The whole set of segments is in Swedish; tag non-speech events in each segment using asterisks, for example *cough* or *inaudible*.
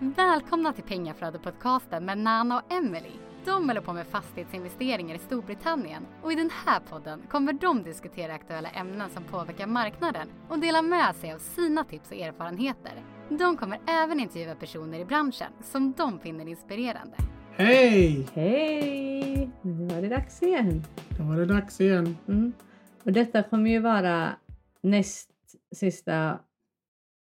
Välkomna till Pengaflödet-podcasten med Nana och Emily. De håller på med fastighetsinvesteringar i Storbritannien och i den här podden kommer de diskutera aktuella ämnen som påverkar marknaden och dela med sig av sina tips och erfarenheter. De kommer även intervjua personer i branschen som de finner inspirerande. Hej! Hej! Nu var det dags igen. Då var det dags igen. Mm. Och detta kommer ju vara näst sista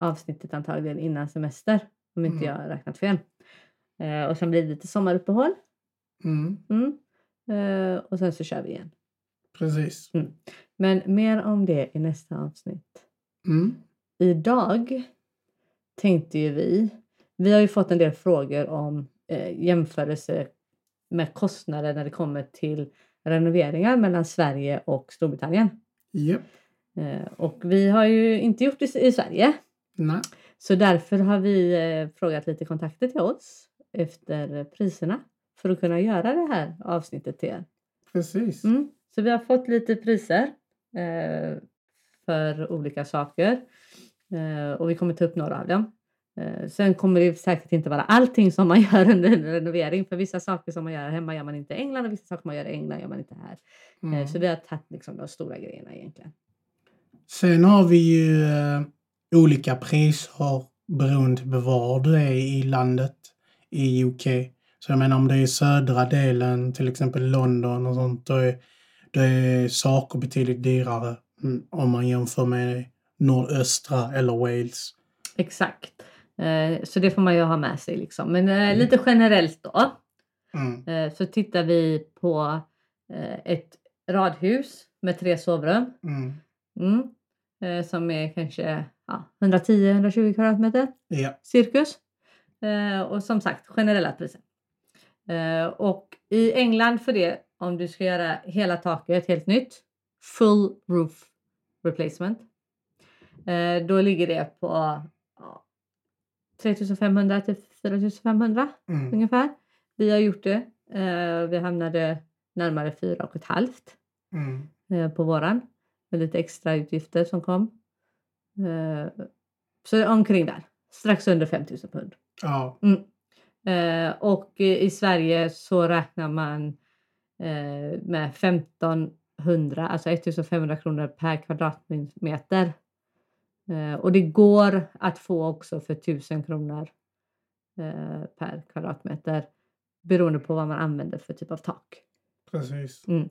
avsnittet antagligen innan semester. Om inte Mm. jag har räknat fel. Eh, och sen blir det lite sommaruppehåll. Mm, Mm. Eh, och sen så kör vi igen. precis. Men mer om det i nästa avsnitt. Mm, Idag tänkte ju vi, vi har ju fått en del frågor om eh, jämförelse med kostnader när det kommer till renoveringar mellan Sverige och Storbritannien. japp. Eh, och vi har ju inte gjort det i Sverige. Nej. Så därför har vi eh, frågat lite kontakter till oss efter priserna för att kunna göra det här avsnittet till er. Precis. Mm. Så vi har fått lite priser eh, för olika saker eh, och vi kommer ta upp några av dem. Eh, sen kommer det säkert inte vara allting som man *laughs* gör under en renovering för vissa saker som man gör hemma gör man inte i England och vissa saker man gör i England gör man inte här. Mm. Eh, så vi har tagit liksom de stora grejerna egentligen. Sen har vi ju eh, olika priser beroende på var du är i landet i UK. Så jag menar om det är södra delen, till exempel London och sånt, då är, då är saker betydligt dyrare mm, om man jämför med nordöstra eller Wales. Exakt. Eh, så det får man ju ha med sig liksom. Men eh, lite generellt då. Mm. Eh, så tittar vi på ett radhus med tre sovrum. Mm. Mm. Eh, som är kanske ja, 110-120 kvadratmeter Ja. cirkus. Eh, och som sagt generella priser. Eh, och i England för det om du ska göra hela taket helt nytt. Full roof replacement. Eh, då ligger det på ja, 3500 till 4500 Mm. ungefär. Vi har gjort det. Eh, vi hamnade närmare 4 och ett halvt Mm. eh, på våran. Med lite extra utgifter som kom. Eh, så omkring där. Strax under 5000 pund. Ja. Mm. Eh, och i Sverige så räknar man eh, med 1500, alltså 1500 kronor per kvadratmeter. Och det går att få också för 1000 kronor per kvadratmeter beroende på vad man använder för typ av tak. Precis. Mm.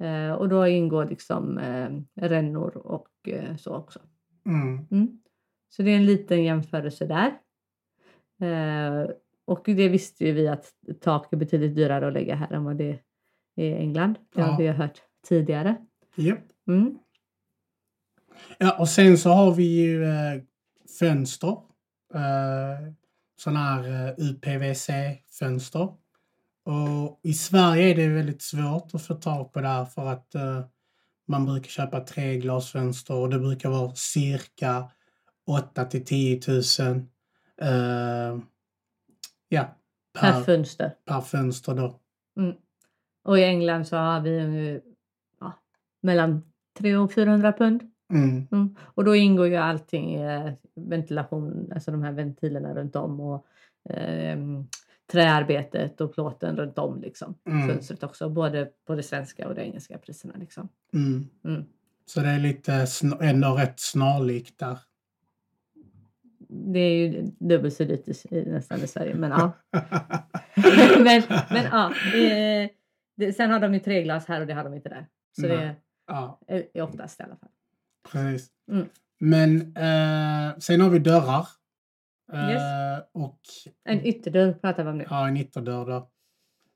Eh, och då ingår liksom eh, rännor och eh, så också. Mm. Mm. Så det är en liten jämförelse där. Eh, och det visste ju vi att tak är betydligt dyrare att lägga här än vad det är i England. Det Ja. har vi ju hört tidigare. Japp. Mm. Ja, och sen så har vi ju eh, fönster. Eh, sådana här eh, UPVC-fönster. Och i Sverige är det väldigt svårt att få tag på det här för att eh, man brukar köpa treglasfönster och det brukar vara cirka 8 till 10 000 eh, ja, Per per, fönster. per fönster då. Mm. Och i England så har vi ju, ja, mellan 300 och 400 pund. Mm, Mm. Och då ingår ju allting i eh, ventilation, alltså de här ventilerna runt om och ehm, träarbetet och plåten runt om liksom. Mm. Fönstret också, både på det svenska och det engelska priserna liksom. mm. Mm. Så det är lite ändå rätt snarlikt där. Det är ju dubbelt så dyrt i, nästan i Sverige, men ja. *laughs* *laughs* men, men ja, det, det, sen har de ju treglas här och det har de inte där. Så Nej. det ja. är, är oftast i alla fall. Precis. Mm. Men eh, sen har vi dörrar. Eh. Och En ytterdörr pratar vi om nu. ja, en ytterdörr då.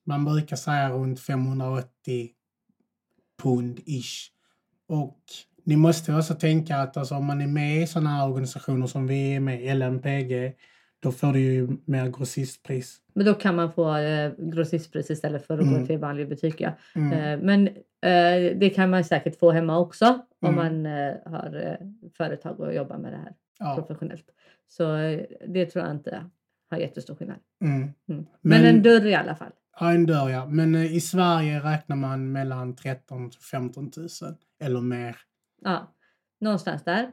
Man brukar säga runt 580 pund ish. Och ni måste också tänka att alltså, om man är med i sådana här organisationer som vi är med, LMPG, då får du ju mer grossistpris. Men då kan man få eh, grossistpris istället för att Mm. gå till vanlig butik. Ja. Mm. Eh, men eh, det kan man säkert få hemma också om Mm. man eh, har eh, företag och jobbar med det här Ja. professionellt. Så eh, det tror jag inte har jättestor skillnad. Mm. Mm. Men, Men- en dörr i alla fall. Ja, en dörr ja. Men eh, i Sverige räknar man mellan 13 till 15 000 eller mer. Ja, någonstans där.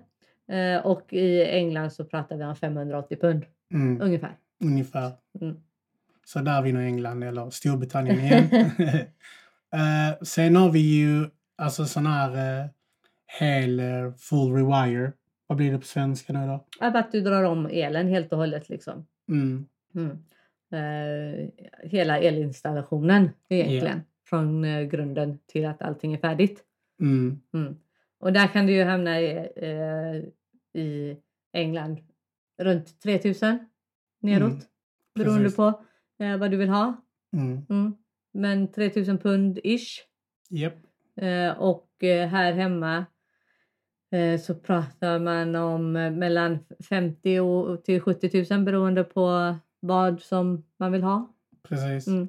Eh, och i England så pratar vi om 580 pund Mm. ungefär. ungefär. Mm. Så där vinner England eller Storbritannien igen. *laughs* *laughs* Sen har vi ju alltså sån här uh, hel uh, full rewire. Vad blir det på svenska nu då? Att du drar om elen helt och hållet liksom. Mm. Mm. Eh, hela elinstallationen egentligen. Från eh, grunden till att allting är färdigt. Mm. Mm. Och där kan du ju hamna i, eh, i England runt 3000 neråt. Mm, beroende precis. på eh, vad du vill ha. Mm. Mm. Men 3000 pund ish. Eh, och eh, här hemma så pratar man om eh, mellan 50 och till 70 000 beroende på vad som man vill ha. Precis. Mm.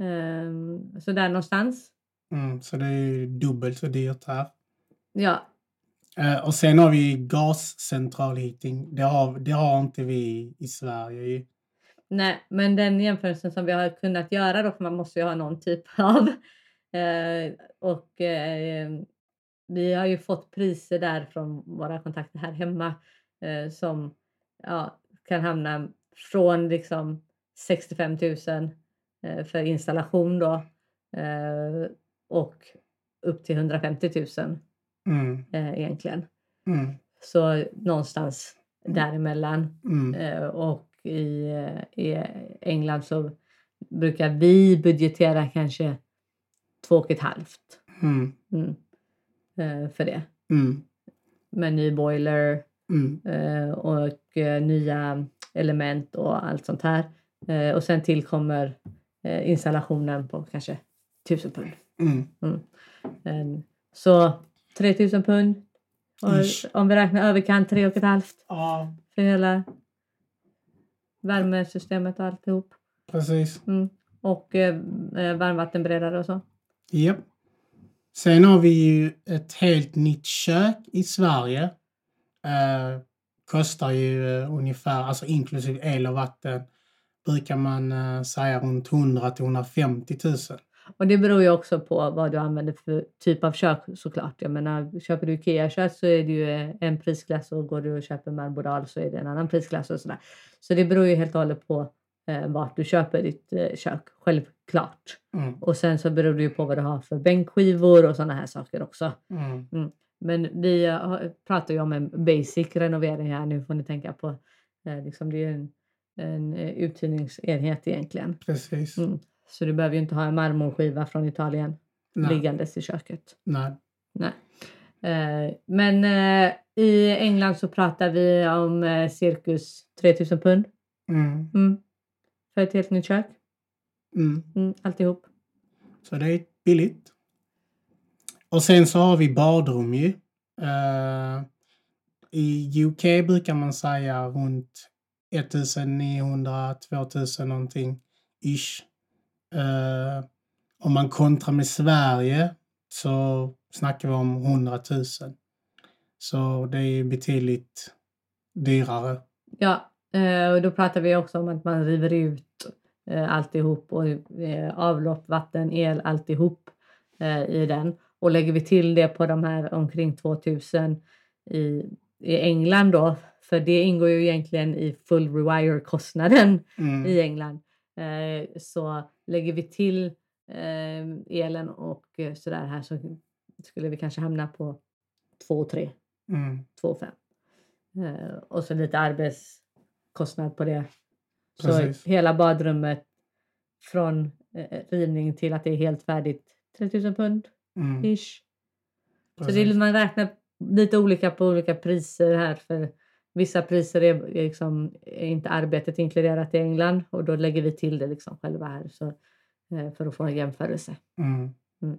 Ehm, så där någonstans. Mm. Så det är dubbelt så dyrt här. Ja, Eh, och sen har vi gascentralheating. Det har, det har inte vi i Sverige. nej, men den jämförelsen som vi har kunnat göra då, för man måste ju ha någon typ av. Eh, och eh, vi har ju fått priser där från våra kontakter här hemma eh, som ja, kan hamna från liksom 65 000 eh, för installation då eh, och upp till 150 000 Mm. eh, egentligen. Mm. Så någonstans däremellan. Mm. Eh, och i, eh, i England så brukar vi budgetera kanske två och ett halvt Mm. Mm, eh, för det. Mm. Med ny boiler Mm. eh, och eh, nya element och allt sånt här. Och sen tillkommer installationen på kanske 1000 pund. Mm. Eh, så 3000 pund. Om vi räknar överkant tre och ett halvt Ja, för hela värmesystemet och alltihop. precis. Mm. Och eh, varmvattenberedare och så. Japp. Sen har vi ju ett helt nytt kök i Sverige. Eh, kostar ju eh, ungefär, alltså inklusive el och vatten, brukar man eh, säga runt 100 till 150 000. Och det beror ju också på vad du använder för typ av kök såklart. Jag menar, köper du Ikea-kök så är det ju eh, en prisklass och går du och köper Marbodal så är det en annan prisklass och sådär. Så det beror ju helt och hållet på eh, vart du köper ditt eh, kök, självklart. Mm. Och sen så beror det ju på vad du har för bänkskivor och sådana här saker också. Mm. Men vi eh, pratar ju om en basic renovering här nu får ni tänka på. Eh, liksom det är en, en eh, uthyrningsenhet egentligen. Precis. Mm. Så du behöver ju inte ha en marmorskiva från Italien Nej. liggandes i köket. Nej. Nej. Eh, men eh, i England så pratar vi om cirkus 3000 pund Mm. För ett helt nytt kök. Mm. Mm, alltihop. Så det är billigt. Och sen så har vi badrum ju. Eh, I UK brukar man säga runt 1900-2000 någonting ish. Eh, om man kontrar med Sverige så snackar vi om 100 000. Så det är betydligt dyrare. Ja, eh, och då pratar vi också om att man river ut eh, alltihop och eh, avlopp, vatten, el, alltihop eh, i den. Och lägger vi till det på de här omkring 2000 i, i England då, för det ingår ju egentligen i full rewire-kostnaden Mm. i England. Eh, så lägger vi till elen och sådär här så skulle vi kanske hamna på 2 3 Mm. 2 5. Och så lite arbetskostnad på det. Så Precis. hela badrummet från eh, rivning till att det är helt färdigt 3000 pund Mm. ish. Så det Precis. man räknar lite olika på olika priser här. För vissa priser är, är, liksom, är inte arbetet inkluderat i England och då lägger vi till det liksom själva här så, eh, för att få en jämförelse. Mm. Mm.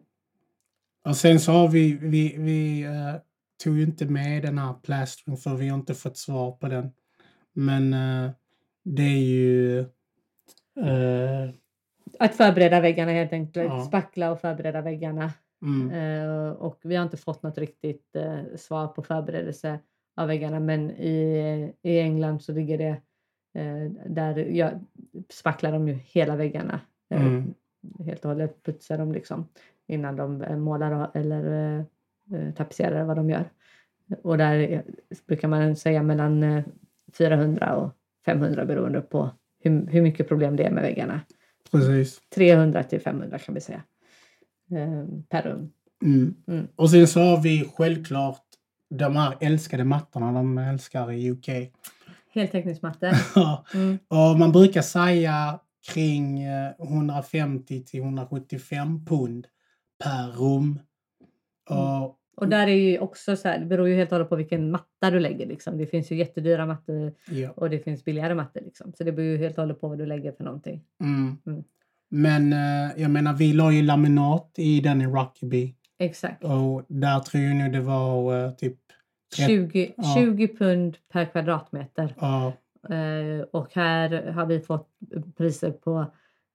Och sen så har vi, vi, vi eh, tog ju inte med den här plastering för vi har inte fått svar på den. Men eh, det är ju... eh, Att förbereda väggarna helt enkelt. Ja. Spackla och förbereda väggarna. mm, Eh, och vi har inte fått något riktigt eh, svar på förberedelse av väggarna men i, i England så ligger det eh, där ja, spacklar de ju hela väggarna. Eh, Mm. Helt och hållet putsar de liksom innan de eh, målar eller tapetserar vad de gör. Och där brukar man säga mellan eh, 400 och 500 beroende på hur, hur mycket problem det är med väggarna. Precis. 300 till 500 kan vi säga. Eh, per rum. Mm. Mm. Och sen så har vi självklart de här älskade mattorna de älskar i UK. Heltäckningsmattor. *laughs* Mm. och man brukar säga kring eh, 150 till 175 pund per rum. Och, Och där är ju också så här, det beror ju helt och hållet på vilken matta du lägger. Liksom. Det finns ju jättedyra mattor ja. och det finns billigare mattor. Liksom. Så det beror ju helt och hållet på vad du lägger för någonting. mm. Mm. Men eh, jag menar, vi la ju laminat i den i Rockaby. Exakt. Och där tror jag nu det var eh, typ... Trett- 20, ja. 20 pund per kvadratmeter. Ja, Eh, och här har vi fått priser på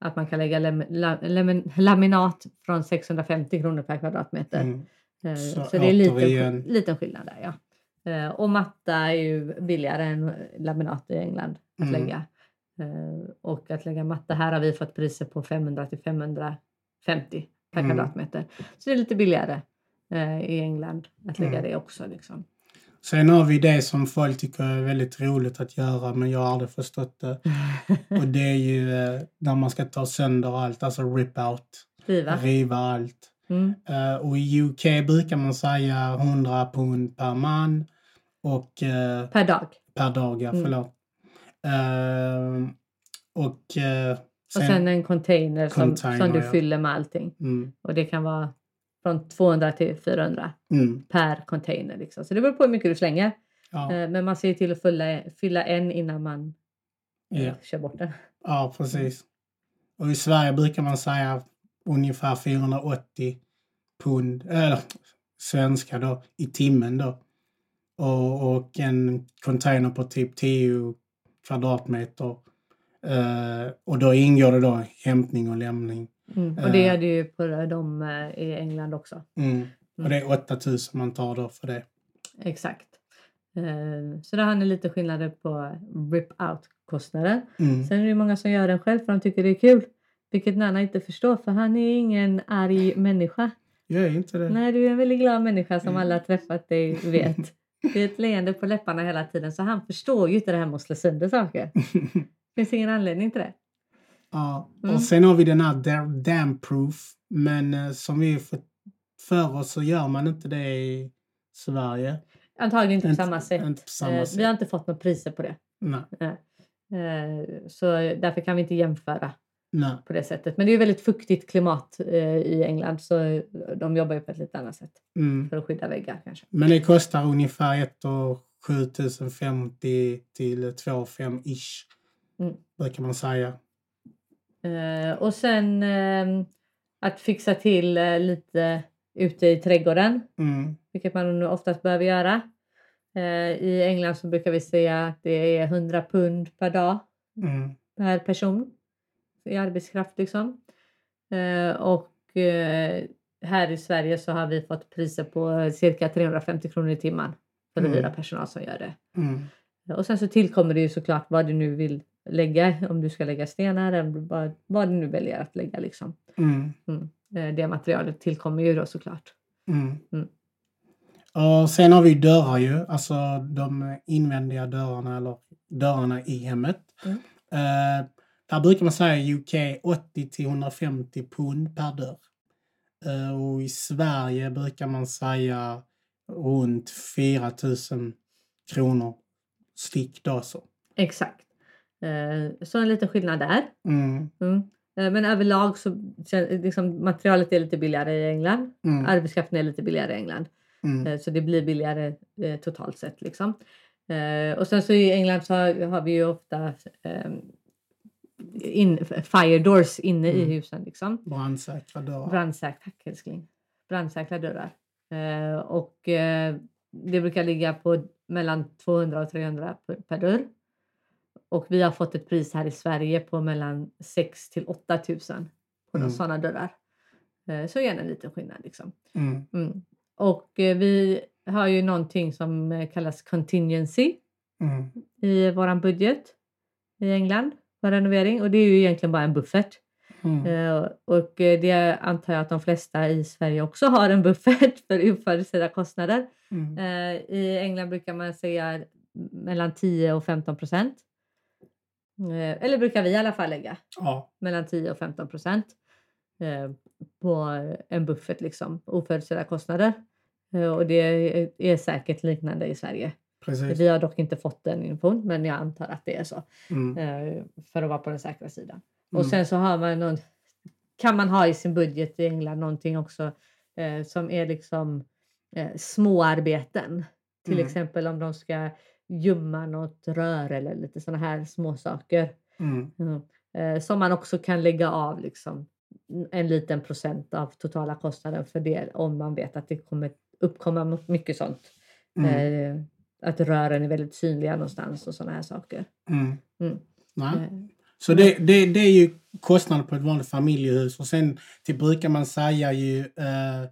att man kan lägga lam, lam, laminat från 650 kronor per kvadratmeter. mm. Eh, Så Så, det är återigen- liten skillnad där. Ja. Eh, Och matta är ju billigare än laminat i England att Mm. lägga. Eh, Och att lägga matta här har vi fått priser på 500 till 550 per Mm. kvadratmeter. Så det är lite billigare i England att lägga Mm. det också. Liksom. Sen har vi det som folk tycker är väldigt roligt att göra men jag har aldrig förstått det. *laughs* Och det är ju när man ska ta sönder allt, alltså rip out, Riva. riva allt. Mm. Eh, och i UK brukar man säga 100 pund per man och eh, Per dag. per dag, ja, Mm. förlåt. Eh, och eh, Och sen en container som, Container, som du ja. fyller med allting. mm, Och det kan vara från 200 till 400 mm, per container. Liksom. Så det beror på hur mycket du slänger. ja, Men man ser till att fylla, fylla en innan man ja, kör bort den. ja, precis. Och i Sverige brukar man säga ungefär 480 pund, eller svenska då, i timmen då. Och, och en container på typ 10 kvadratmeter. Eh, och då ingår det då hämtning och lämning. Mm. Och det Eh. är det ju på de eh, i England också. Mm. Och det är 8000 man tar då för det. Exakt. Eh, Så där har ni lite skillnader på rip-out-kostnader. Mm. Sen är det många som gör den själv för de tycker det är kul. Vilket Nana inte förstår för han är ingen arg människa. Jag är inte det. Nej, du är en väldigt glad människa som Mm. alla träffat dig vet. Det är ett leende på läpparna hela tiden så han förstår ju inte det här med att slå sönder saker. Det *laughs* finns ingen anledning till det. ja. Mm. Och sen har vi den här da- damp proof. Men eh, som vi får för oss så gör man inte det i Sverige. Antagligen inte på samma sätt. inte på samma Eh, sätt. Vi har inte fått några priser på det. Nej. Eh, Så därför kan vi inte jämföra Nej. på det sättet. Men det är väldigt fuktigt klimat eh, i England så de jobbar ju på ett lite annat sätt Mm. för att skydda väggar kanske. Men det kostar ungefär 1 och 7050 till 2 5 ish. Mm. Brukar man säga. Eh, Och sen eh, att fixa till eh, lite ute i trädgården, Mm. vilket man oftast behöver göra. Eh, I England så brukar vi säga att det är 100 pund per dag Mm. per person i arbetskraft liksom. Eh, och eh, här i Sverige så har vi fått priser på cirka 350 kronor i timmen för att Mm. hyra personal som gör det. Mm. Och sen så tillkommer det ju såklart vad du nu vill lägga, om du ska lägga stenar eller vad, vad du nu väljer att lägga liksom. Mm. Mm. Eh, Det materialet tillkommer ju då såklart. Mm. Mm. Och sen har vi dörrar ju, alltså de invändiga dörrarna eller dörrarna i hemmet. Mm. Eh, där brukar man säga i UK 80 till 150 pund per dörr. Eh, och i Sverige brukar man säga runt 4000 kronor styck då så. Exakt. Eh, Så en liten skillnad där. Mm. Mm. Eh, Men överlag så liksom, materialet är lite billigare i England. Mm. Arbetskraften är lite billigare i England. Mm. Så det blir billigare totalt sett. Liksom. Och sen så i England så har, vi ju ofta in, fire doors inne i Mm. husen. Liksom. Brandsäkra dörrar. Brandsäkra, tack älskling. Brandsäkra dörrar. Eh, och eh, det brukar ligga på mellan 200 och 300 per, per dörr. Och vi har fått ett pris här i Sverige på mellan 6 till 8 tusen på Mm. sådana dörrar. Eh, så igen en liten skillnad liksom. Mm. Mm. Och eh, vi har ju någonting som eh, kallas contingency Mm. i våran budget i England för renovering och det är ju egentligen bara en buffert. Mm. Eh, och eh, det antar jag att de flesta i Sverige också har en *laughs* buffert för oförutsedda kostnader. Mm. Eh, I England brukar man säga mellan 10 och 15 procent eller brukar vi i alla fall lägga. Ja. Mellan 10 och 15 procent. På en buffert liksom. Oförutsedda kostnader. Och det är säkert liknande i Sverige. Precis. Vi har dock inte fått den infon men jag antar att det är så. Mm. Eh, för att vara på den säkra sidan. Och Mm. sen så har man någon, kan man ha i sin budget i England någonting också eh, som är liksom eh, småarbeten. Till Mm. exempel om de ska gömma något rör eller lite sådana här små saker. Mm. Mm. Eh, som man också kan lägga av liksom en liten procent av totala kostnaden för det om man vet att det kommer uppkomma mycket sånt. Mm. Att rören är väldigt synliga någonstans och sådana här saker. Mm. Mm. Eh, Så det, det, det är ju kostnaden på ett vanligt familjehus och sen typ brukar man säga ju eh,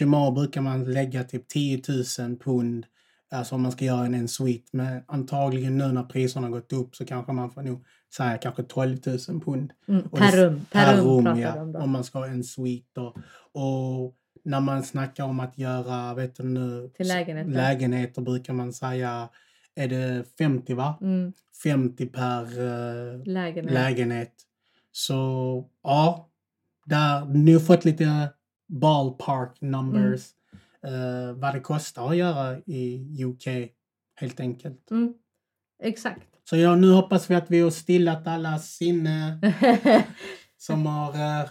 HMA brukar man lägga typ 10 000 pund alltså om man ska göra en, en suite. Men antagligen nu när priserna har gått upp så kanske man får nog säga kanske 12 000 pund. Mm, per det- rum, per, rum, pratar ja, om man ska ha en suite. Då. Och när man snackar om att göra, vet du nu, Till lägenheter. lägenheter brukar man säga, är det 50 va? Mm, 50 per eh, lägenhet. lägenhet. Så ja, där, ni har fått lite ballpark numbers. eh, vad det kostar att göra i UK helt enkelt. Mm, exakt. Så ja, nu hoppas vi att vi har stillat alla sinne *laughs* som har eh,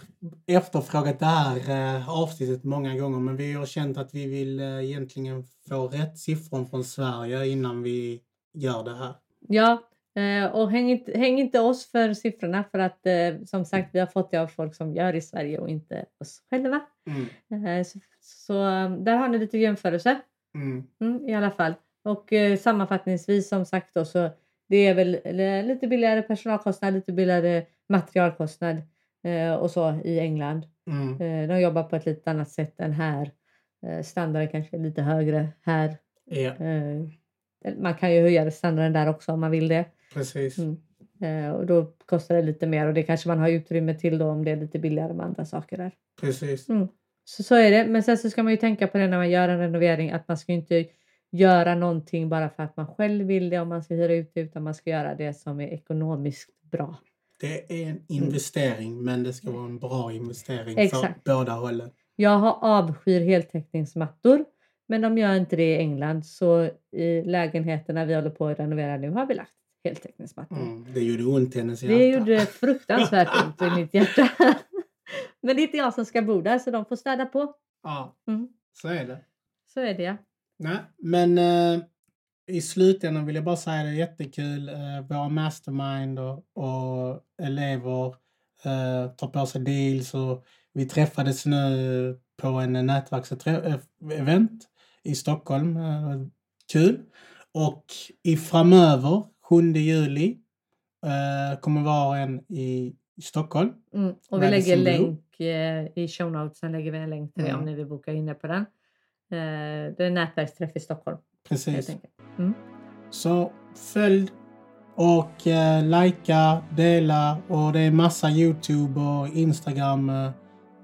efterfrågat det här eh, avsnittet många gånger. Men vi har känt att vi vill eh, egentligen få rätt siffror från Sverige innan vi gör det här. ja, eh, och häng inte, häng inte oss för siffrorna för att eh, som sagt vi har fått det av folk som gör i Sverige och inte oss själva. Mm. Eh, så, så där har ni lite jämförelse. Mm. Mm, I alla fall. Och sammanfattningsvis som sagt då så det är väl lite billigare personalkostnad, lite billigare materialkostnad och så i England. Mm. Eh, de jobbar på ett lite annat sätt än här. Eh, standarden kanske är lite högre här. Ja, Eh, man kan ju höja standarden där också om man vill det. precis. Mm. Eh, och då kostar det lite mer och det kanske man har utrymme till då om det är lite billigare med andra saker där. Precis. Mm. Så, så är det. Men sen så ska man ju tänka på det när man gör en renovering att man ska inte göra någonting bara för att man själv vill det om man ska hyra ut det utan man ska göra det som är ekonomiskt bra. Det är en investering, men det ska vara en bra investering Exakt. för båda hållen. Jag har avskyr heltäckningsmattor men de gör inte det i England så i lägenheterna vi håller på att renovera nu har vi lagt heltäckningsmattor. Mm. Det gjorde ont i hennes hjärta. Det gjorde *laughs* fruktansvärt ont i mitt hjärta. *laughs* men det är inte jag som ska bo där så de får städa på. Ja, Mm. så är det. Så är det ja. Nej, men eh, i slutändan vill jag bara säga det är jättekul. Eh, våra mastermind och, och elever eh, tar på sig deals och vi träffades nu på en nätverksevent i Stockholm. Eh, kul. Och i framöver, 7 juli, eh, kommer vara en i, Stockholm. Mm. Och vi lägger länk eh, i show notesen lägger vi en länk till det om Mm. ni vill boka inne på den. Eh, det är en nätverksträff i Stockholm Precis. Mm. Så följ och eh, likea, dela och det är massa Youtube och Instagram eh,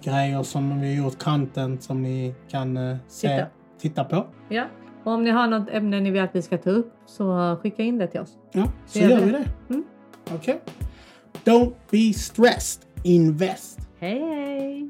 grejer som vi har gjort content som ni kan eh, se, Titta. titta på. Ja. Och om ni har något ämne ni vill att vi ska ta upp så skicka in det till oss. Ja, så gör gör vi det. det. Mm. Okej. Don't be stressed. Invest. Hej hej!